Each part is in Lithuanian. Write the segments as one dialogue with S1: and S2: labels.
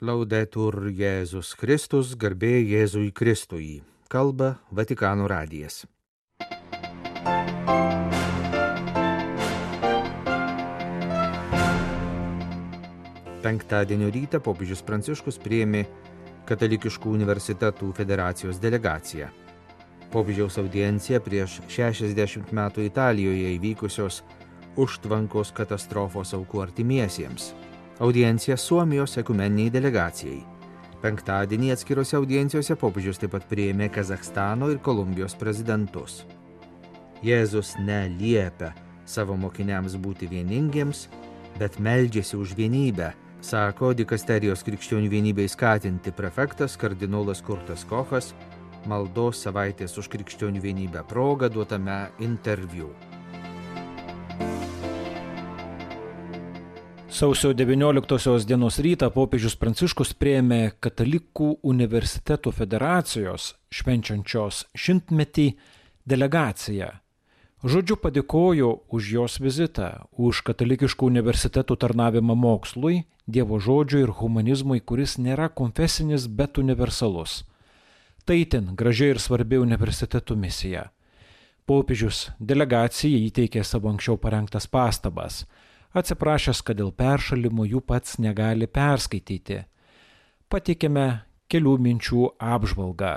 S1: Laudetur Jėzus Kristus, garbė Jėzui Kristui. Kalba Vatikano radijas. Penktadienio rytą popiežius Pranciškus priėmė Katalikiškų universitetų federacijos delegaciją. Popiežiaus audiencija prieš 60 metų Italijoje įvykusios užtvankos katastrofos aukų artimiesiems audiencija Suomijos ekumeniniai delegacijai. Penktadienį atskirose audiencijose popiežius taip pat priėmė Kazakstano ir Kolumbijos prezidentus. Jėzus neliepia savo mokiniams būti vieningiems, bet meldžiasi už vienybę, sako dikasterijos krikščionių vienybei skatinti prefektas kardinolas Kurtas Kochas maldos savaitės už krikščionių vienybę progą duotame interviu.
S2: Sausio 19 dienos rytą popiežius Pranciškus prieėmė Katalikų universitetų federacijos švenčiančios šimtmetį delegaciją. Žodžiu padėkoju už jos vizitą, už katalikiškų universitetų tarnavimą mokslui, Dievo žodžiui ir humanizmui, kuris nėra konfesinis, bet universalus. Tai ten gražiai ir svarbi universitetų misija. Popiežius delegacijai įteikė savo anksčiau parengtas pastabas atsiprašęs, kad dėl peršalimo jų pats negali perskaityti. Patikime kelių minčių apžvalgą.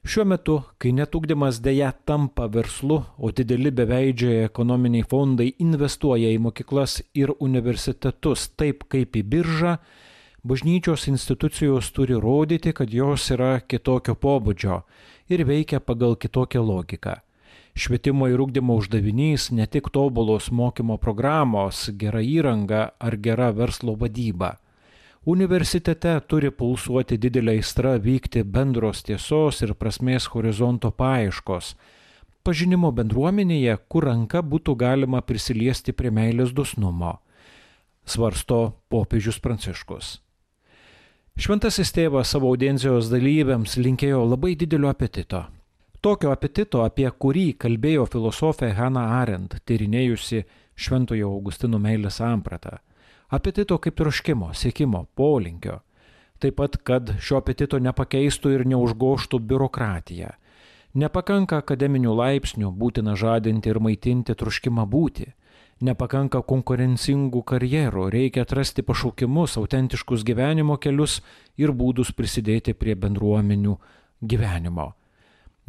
S2: Šiuo metu, kai netugdymas dėja tampa verslu, o dideli beveidžiai ekonominiai fondai investuoja į mokyklas ir universitetus taip kaip į biržą, bažnyčios institucijos turi rodyti, kad jos yra kitokio pobūdžio ir veikia pagal kitokią logiką. Švietimo ir ūkdymo uždavinys ne tik tobulos mokymo programos, gera įranga ar gera verslo vadyba. Universitete turi pulsuoti didelė aistra vykti bendros tiesos ir prasmės horizonto paieškos. Pažinimo bendruomenėje, kur ranka būtų galima prisiliesti prie meilės dusnumo. Svarsto popiežius Pranciškus. Šventasis tėvas savo audiencijos dalyviams linkėjo labai didelio apetito Tokio apetito, apie kurį kalbėjo filosofė Hanna Arendt, tyrinėjusi Šventojo Augustino meilės sampratą. Apetito kaip troškimo, siekimo, polinkio. Taip pat, kad šio apetito nepakeistų ir neužgoštų biurokratija. Nepakanka akademinių laipsnių, būtina žadinti ir maitinti troškimą būti. Nepakanka konkurencingų karjerų, reikia atrasti pašaukimus, autentiškus gyvenimo kelius ir būdus prisidėti prie bendruomenių gyvenimo.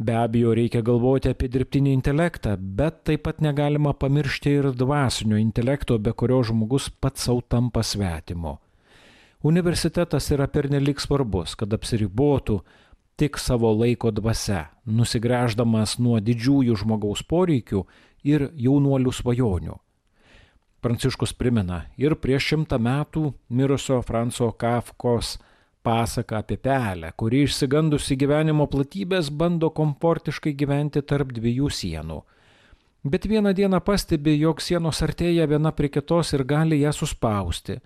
S2: Be abejo, reikia galvoti apie dirbtinį intelektą, bet taip pat negalima pamiršti ir dvasinio intelekto, be kurio žmogus pats savo tampa svetimu. Universitetas yra pernelik svarbus, kad apsiribotų tik savo laiko dvasia, nusigręždamas nuo didžiųjų žmogaus poreikių ir jaunuolių svajonių. Pranciškus primena ir prieš šimtą metų mirusio Franco Kafkos pasaka apie pelę, kuri išsigandusi gyvenimo platybės bando komfortiškai gyventi tarp dviejų sienų. Bet vieną dieną pastebi, jog sienos artėja viena prie kitos ir gali ją suspausti,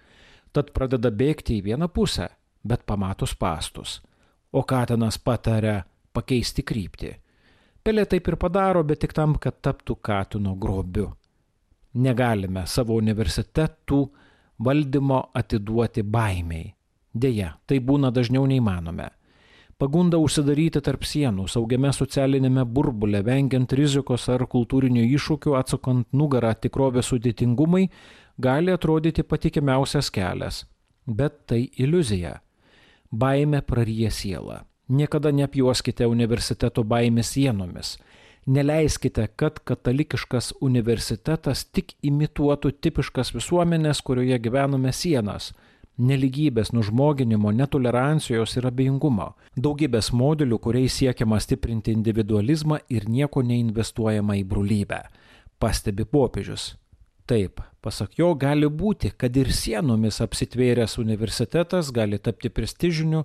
S2: tad pradeda bėgti į vieną pusę, bet pamato pastus. O katinas pataria pakeisti kryptį. Pelė taip ir padaro, bet tik tam, kad taptų katino grobiu. Negalime savo universitetų valdymo atiduoti baimiai Deja, tai būna dažniau neįmanome. Pagunda užsidaryti tarp sienų, saugiame socialinėme burbule, vengiant rizikos ar kultūrinių iššūkių, atsakant nugarą tikrovės sudėtingumai, gali atrodyti patikimiausias kelias. Bet tai iliuzija. Baime praryja sielą. Niekada neapjuoskite universiteto baimės sienomis. Neleiskite, kad katalikiškas universitetas tik imituotų tipiškas visuomenės, kurioje gyvename sienas neligybės, nužmoginimo, netolerancijos ir abejingumo, daugybės modelių, kuriais siekiama stiprinti individualizmą ir nieko neinvestuojama į brolybę, pastebi popiežius. Taip, pasak jo, gali būti, kad ir sienomis apsitvėręs universitetas gali tapti prestižiniu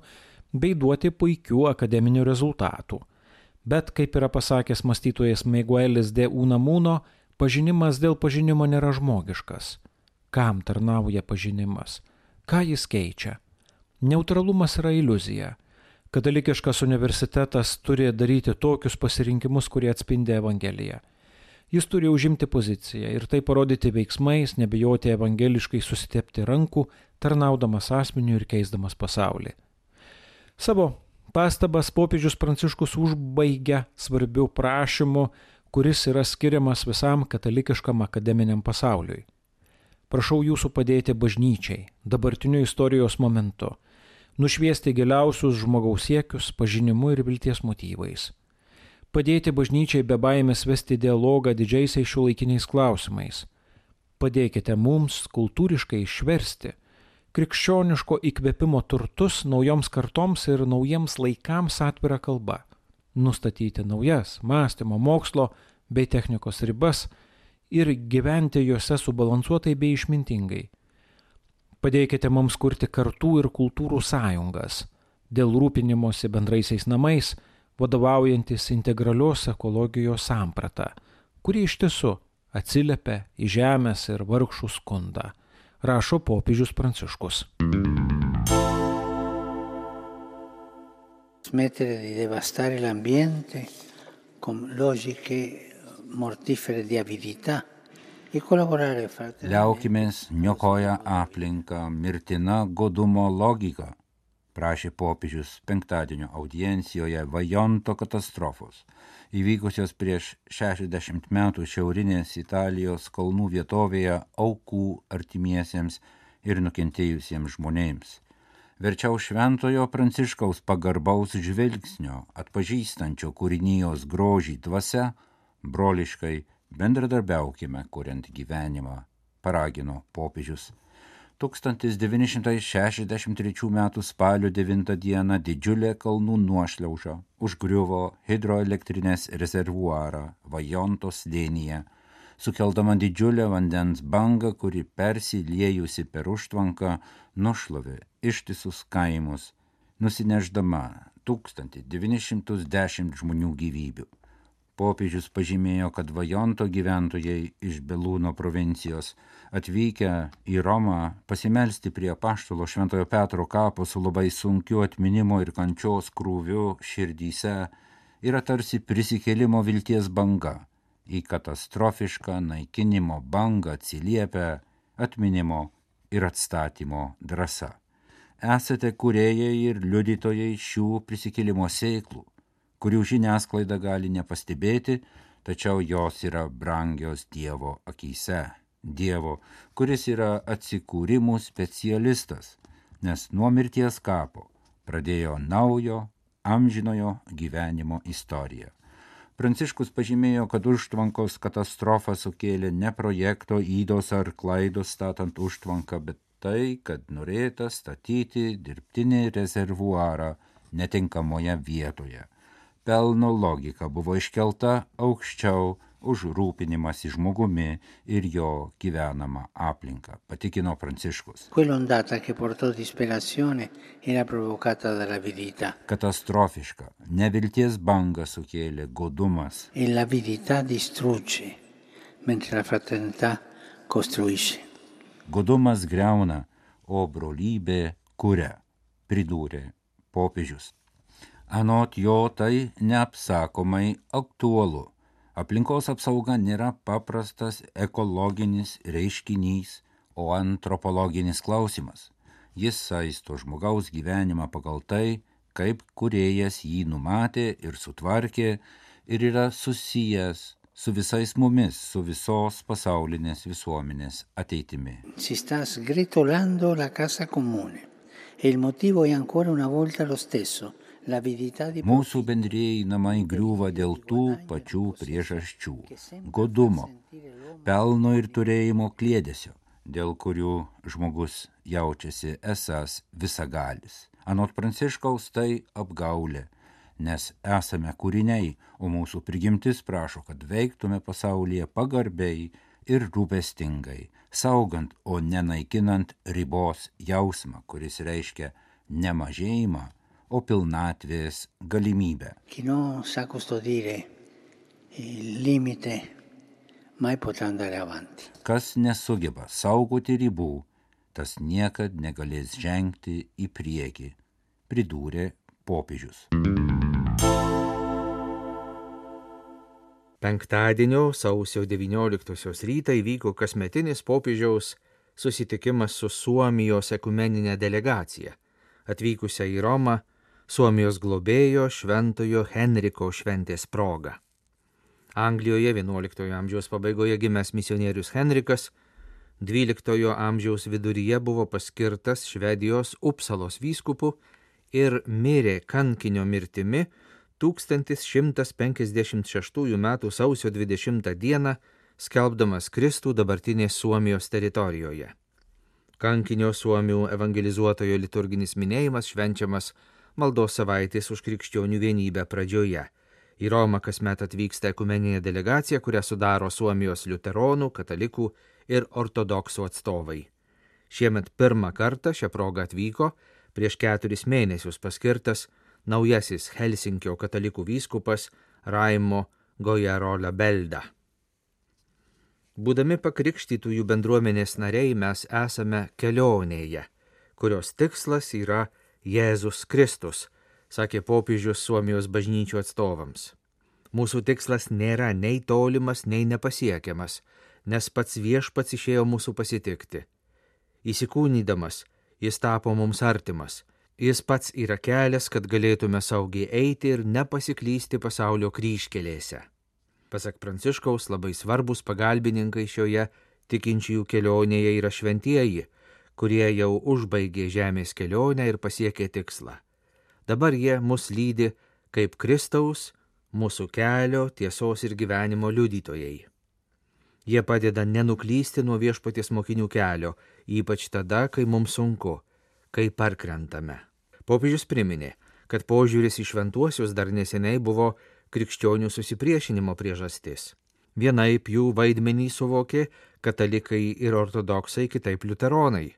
S2: bei duoti puikių akademinių rezultatų. Bet, kaip yra pasakęs mąstytojas Miguelis de Unamuno, pažinimas dėl pažinimo nėra žmogiškas. Kam tarnauja pažinimas? Ką jis keičia? Neutralumas yra iliuzija. Katalikiškas universitetas turi daryti tokius pasirinkimus, kurie atspindi Evangeliją. Jis turi užimti poziciją ir tai parodyti veiksmais, nebijoti evangeliškai susitepti rankų, tarnaudamas asmeniu ir keisdamas pasaulį. Savo pastabas popiežius Pranciškus užbaigia svarbių prašymų, kuris yra skiriamas visam katalikiškam akademiniam pasauliui. Prašau jūsų padėti bažnyčiai dabartiniu istorijos momentu, nušviesti giliausius žmogaus siekius pažinimu ir vilties motyvais. Padėti bažnyčiai be baimės vesti dialogą didžiaisiais šiuolaikiniais klausimais. Padėkite mums kultūriškai išversti krikščioniško įkvėpimo turtus naujoms kartoms ir naujiems laikams atvira kalba, nustatyti naujas mąstymo, mokslo bei technikos ribas ir gyventi juose subalansuotai bei išmintingai. Padėkite mums kurti kartų ir kultūrų sąjungas dėl rūpinimosi bendraisiais namais, vadovaujantis integralios ekologijos samprata, kuri iš tiesų atsiliepia į žemės ir vargšų skundą rašo popiežius Pranciškus.
S3: Smettere di devastare l'ambiente con logiche
S4: Liaukimės niokoja aplinką mirtina godumo logika, prašė popiežius penktadienio audiencijoje Vajonto katastrofos įvykusios prieš 60 metų šiaurinės Italijos kalnų vietovėje aukų artimiesiems ir nukentėjusiems žmonėms. Verčiau šventojo pranciškaus pagarbaus žvilgsnio, atpažįstančio kūrinijos grožį dvasia, broliškai bendradarbiaukime, kuriant gyvenimą, paragino popiežius 1963 m. spalio 9 d. didžiulė kalnų nuošliauža užgriuvo hidroelektrinės rezervuarą Vajontos slėnyje, sukeldama didžiulę vandens bangą, kuri persiliejusi per užtvanką nušlovė ištisus kaimus, nusineždama 1910 žmonių gyvybių. Popiežius pažymėjo, kad Vajonto gyventojai iš Belūno provincijos atvykę į Romą pasimelsti prie paštalo Šventojo Petro kapo su labai sunkiu atminimo ir kančios krūviu širdyse yra tarsi prisikėlimo vilties banga. Į katastrofišką naikinimo bangą atsiliepia atminimo ir atstatymo drąsa. Esate kuriejai ir liudytojai šių prisikėlimo sėklų kurių žiniasklaida gali nepastebėti, tačiau jos yra brangios Dievo akise. Dievo, kuris yra atsikūrimų specialistas, nes nuo mirties kapo pradėjo naujo, amžinojo gyvenimo istoriją. Pranciškus pažymėjo, kad užtvankos katastrofa sukėlė ne projekto įdos ar klaidos statant užtvanką, bet tai, kad norėta statyti dirbtinį rezervuarą netinkamoje vietoje pelno logika buvo iškelta aukščiau už rūpinimąsi žmogumi ir jo gyvenamą aplinką, patikino Pranciškus. Katastrofiška, nevilties banga sukėlė godumas. Godumas greuna, o brolybė kuria, pridūrė popiežius. Anot jo tai neapsakomai aktualu. Aplinkos apsauga nėra paprastas ekologinis reiškinys, o antropologinis klausimas. Jis saisto žmogaus gyvenimą pagal tai, kaip kuriejas jį numatė ir sutvarkė ir yra susijęs su visais mumis, su visos pasaulinės visuomenės ateitimi.
S3: Si sta sgretolando la casa comune e il motivo è ancora una volta lo stesso
S4: Mūsų bendrėjai namai griūva dėl tų pačių priežasčių - godumo, pelno ir turėjimo klėdėsio, dėl kurių žmogus jaučiasi esas visagalis. Anot Pranciškaus tai apgaulė, nes esame kūriniai, o mūsų prigimtis prašo, kad veiktume pasaulyje pagarbiai ir rūpestingai, saugant, o nenaikinant ribos jausmą, kuris reiškia nemažėjimą o pilnatvės galimybę. Kas nesugeba saugoti ribų, tas niekad negalės žengti į priekį, pridūrė popiežius.
S1: Penktadienio sausio 19 rytą įvyko kasmetinis popiežiaus susitikimas su Suomijos ekumeninė delegacija, atvykusią į Romą Suomijos globėjo Šventojo Henriko šventės proga. Anglijoje XI amžiaus pabaigoje gimęs misionierius Henrikas XII amžiaus viduryje buvo paskirtas Švedijos Upsalos vyskupu ir mirė kankinio mirtimi 1156 m. sausio 20 d. skelbdamas Kristų dabartinės Suomijos teritorijoje. Kankinio Suomių evangelizuotojo liturginis minėjimas švenčiamas maldos savaitės už krikščionių vienybę pradžioje. Į Romą kasmet atvyksta ekumeninė delegacija, kurią sudaro Suomijos liuteronų, katalikų ir ortodoksų atstovai. Šiemet pirmą kartą šią progą atvyko prieš keturis mėnesius paskirtas naujasis Helsinkio katalikų vyskupas Raimo Gojarola Belda. Būdami pakrikštytųjų bendruomenės nariai mes esame kelionėje, kurios tikslas yra Jėzus Kristus, sakė popiežius Suomijos bažnyčių atstovams. Mūsų tikslas nėra nei tolimas, nei nepasiekiamas, nes pats viešpats išėjo mūsų pasitikti. Įsikūnydamas, jis tapo mums artimas, Jis pats yra kelias, kad galėtume saugiai eiti ir nepasiklysti pasaulio kryškelėse. Pasak Pranciškaus, labai svarbus pagalbininkai šioje tikinčiųjų kelionėje yra šventieji, kurie jau užbaigė žemės kelionę ir pasiekė tikslą. Dabar jie mus lydi kaip Kristaus, mūsų kelio, tiesos ir gyvenimo liudytojai. Jie padeda nenuklysti nuo viešpaties mokinių kelio, ypač tada, kai mums sunku, kai parkrentame. Popiežius priminė, kad požiūris į šventuosius dar neseniai buvo krikščionių susipriešinimo priežastis. Vienaip jų vaidmenį suvokė katalikai ir ortodoksai, kitaip liuteronai.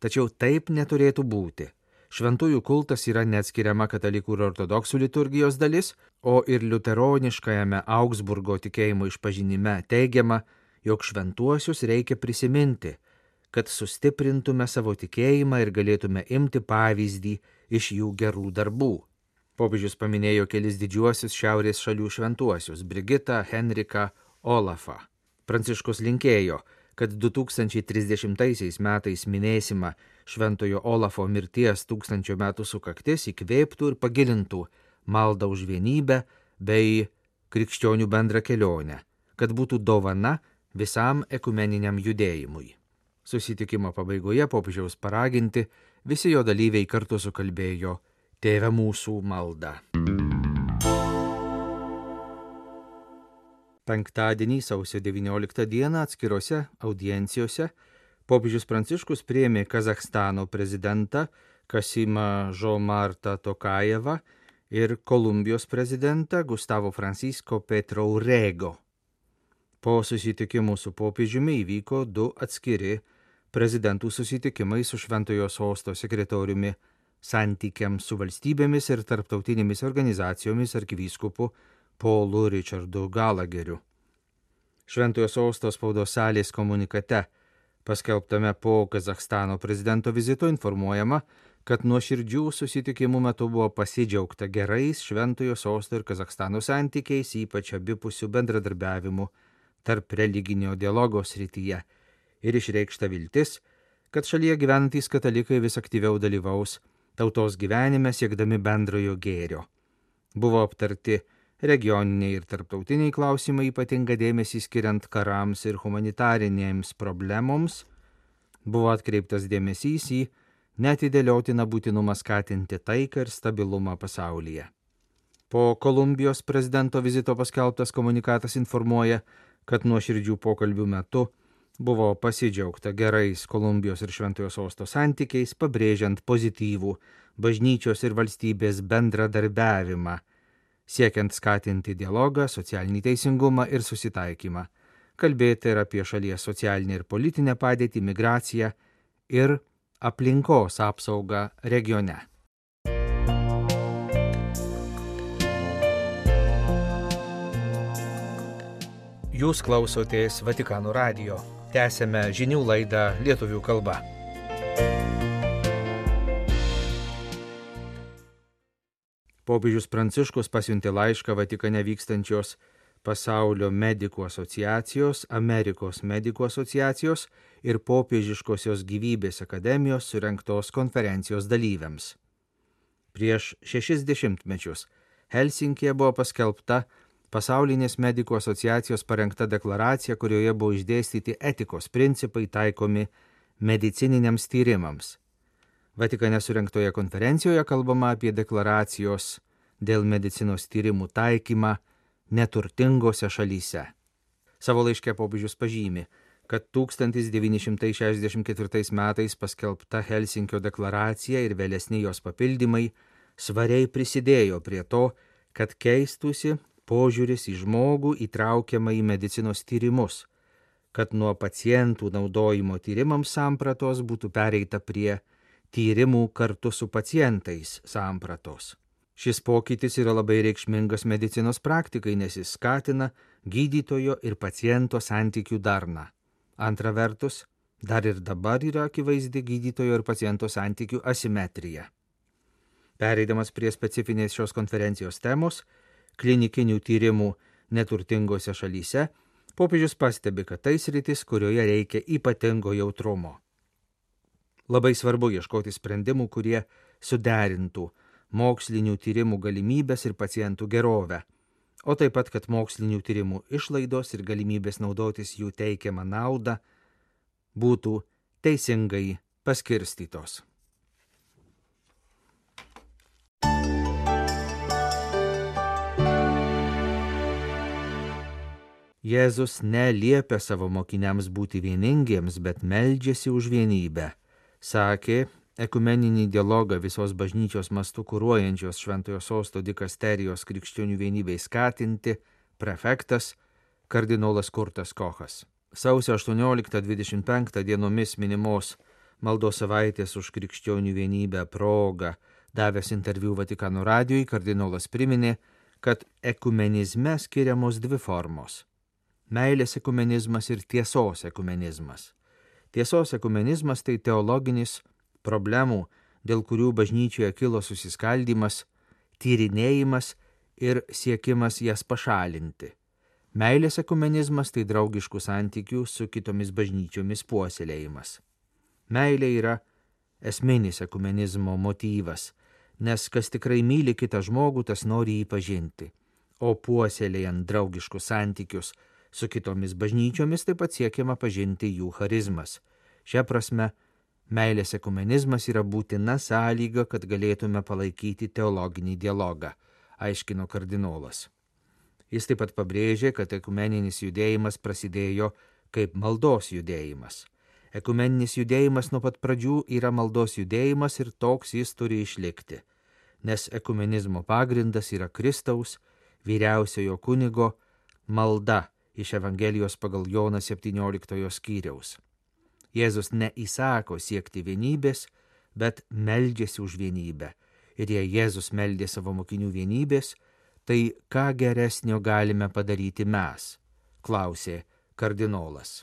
S1: Tačiau taip neturėtų būti. Šventųjų kultas yra neatskiriama katalikų ir ortodoksų liturgijos dalis, o ir liuteroniškajame Augsburgo tikėjimo išpažinime teigiama, jog šventuosius reikia prisiminti, kad sustiprintume savo tikėjimą ir galėtume imti pavyzdį iš jų gerų darbų. Popiežius paminėjo kelis didžiuosius šiaurės šalių šventuosius - Brigitą, Henriką, Olafą. Pranciškus linkėjo, kad 2030 metais minėsima Šventojo Olafo mirties tūkstančio metų sukaktis įkvėptų ir pagilintų maldą už vienybę bei krikščionių bendrą kelionę, kad būtų dovana visam ekumeniniam judėjimui. Susitikimo pabaigoje popiežiaus paraginti visi jo dalyviai kartu sukalbėjo Tėve mūsų maldą. Penktadienį sausio 19 dieną atskirose audiencijose popiežius Pranciškus priėmė Kazakstano prezidentą Kasimą Žomartą Tokajevą ir Kolumbijos prezidentą Gustavo Francisco Petro Urego. Po susitikimų su popiežiumi įvyko du atskiri prezidentų susitikimai su Šventojo sosto sekretoriumi santykiams su valstybėmis ir tarptautinėmis organizacijomis arkivyskupu Paulu Richardu Galageriu. Šventojo sosto spaudos salės komunikate, paskelbtame po Kazakstano prezidento vizito, informuojama, kad nuo širdžių susitikimų metu buvo pasidžiaugta gerais Šventojo sosto ir Kazakstano santykiais, ypač abipusių bendradarbiavimų tarp religinio dialogo srityje ir išreikšta viltis, kad šalyje gyventys katalikai vis aktyviau dalyvaus tautos gyvenime siekdami bendrojo gėrio. Buvo aptarti regioniniai ir tarptautiniai klausimai ypatinga dėmesį skiriant karams ir humanitarinėms problemoms, buvo atkreiptas dėmesys į netidėliotiną būtinumą skatinti taiką ir stabilumą pasaulyje. Po Kolumbijos prezidento vizito paskelbtas komunikatas informuoja, kad nuo širdžių pokalbių metu Buvo pasidžiaugta gerais Kolumbijos ir Šventojo sosto santykiais, pabrėžiant pozityvų bažnyčios ir valstybės bendradarbiavimą, siekiant skatinti dialogą, socialinį teisingumą ir susitaikymą, kalbėti ir apie šalies socialinę ir politinę padėtį, migraciją ir aplinkos apsaugą regione. Jūs klausotės Vatikano radio. Tęsėme žinių laidą lietuvių kalba. Popiežius Pranciškus pasiuntė laišką Vatikane vykstančios Pasaulio medikų asociacijos, Amerikos medikų asociacijos ir Popiežiškosios gyvybės akademijos surinktos konferencijos dalyviams. Prieš šešis dešimtmečius Helsinkije buvo paskelbta Pasaulinės medikų asociacijos parengta deklaracija, kurioje buvo išdėstyti etikos principai taikomi medicininiams tyrimams. Vatikane surinktoje konferencijoje kalbama apie deklaracijos dėl medicinos tyrimų taikymą neturtingose šalyse. Savo laiške popiežius pažymi, kad 1964 metais paskelbta Helsinkio deklaracija ir vėlesni jos papildymai svariai prisidėjo prie to, kad keistusi požiūris į žmogų įtraukiamą į medicinos tyrimus, kad nuo pacientų naudojimo tyrimams sampratos būtų pereita prie tyrimų kartu su pacientais sampratos. Šis pokytis yra labai reikšmingas medicinos praktikai, nes jis skatina gydytojo ir paciento santykių darną. Antra vertus, dar ir dabar yra akivaizdi gydytojo ir paciento santykių asimetrija. Pereidamas prie specifinės šios konferencijos temos, klinikinių tyrimų neturtingose šalyse, popiežius pastebi, kad tai sritis, kurioje reikia ypatingo jautrumo. Labai svarbu ieškoti sprendimų, kurie suderintų mokslinių tyrimų galimybės ir pacientų gerovę o taip pat, kad mokslinių tyrimų išlaidos ir galimybės naudotis jų teikiamą naudą būtų teisingai paskirstytos. Jėzus neliepia savo mokiniams būti vieningiems, bet meldžiasi už vienybę. Sakė, ekumeninį dialogą visos bažnyčios mastu kūruojančios Šventojo Sosto dikasterijos krikščionių vienybei skatinti prefektas kardinolas Kurtas Kochas. Sausio 18-25 dienomis minimos maldos savaitės už krikščionių vienybę progą davęs interviu Vatikano radijui, kardinolas priminė, kad ekumenizme skiriamos dvi formos - meilės ekumenizmas ir tiesos ekumenizmas. Tiesos ekumenizmas tai teologinis problemų, dėl kurių bažnyčioje kilo susiskaldimas, tyrinėjimas ir siekimas jas pašalinti. Meilės ekumenizmas tai draugiškų santykių su kitomis bažnyčiomis puoselėjimas. Meilė yra esminis ekumenizmo motyvas, nes kas tikrai myli kitą žmogų, tas nori jį pažinti. O puoselėjant draugiškus santykius su kitomis bažnyčiomis taip pat siekiama pažinti jų charizmas. Šia prasme, Meilės ekumenizmas yra būtina sąlyga, kad galėtume palaikyti teologinį dialogą, aiškino kardinolas. Jis taip pat pabrėžė, kad ekumeninis judėjimas prasidėjo kaip maldos judėjimas. Ekumeninis judėjimas nuo pat pradžių yra maldos judėjimas ir toks jis turi išlikti, nes ekumenizmo pagrindas yra Kristaus, vyriausiojo kunigo, malda iš Evangelijos pagal Joną 17 skyriaus. Jėzus neįsako siekti vienybės, bet meldžiasi už vienybę. Ir jei Jėzus meldė savo mokinių vienybės, tai ką geresnio galime padaryti mes? klausė kardinolas.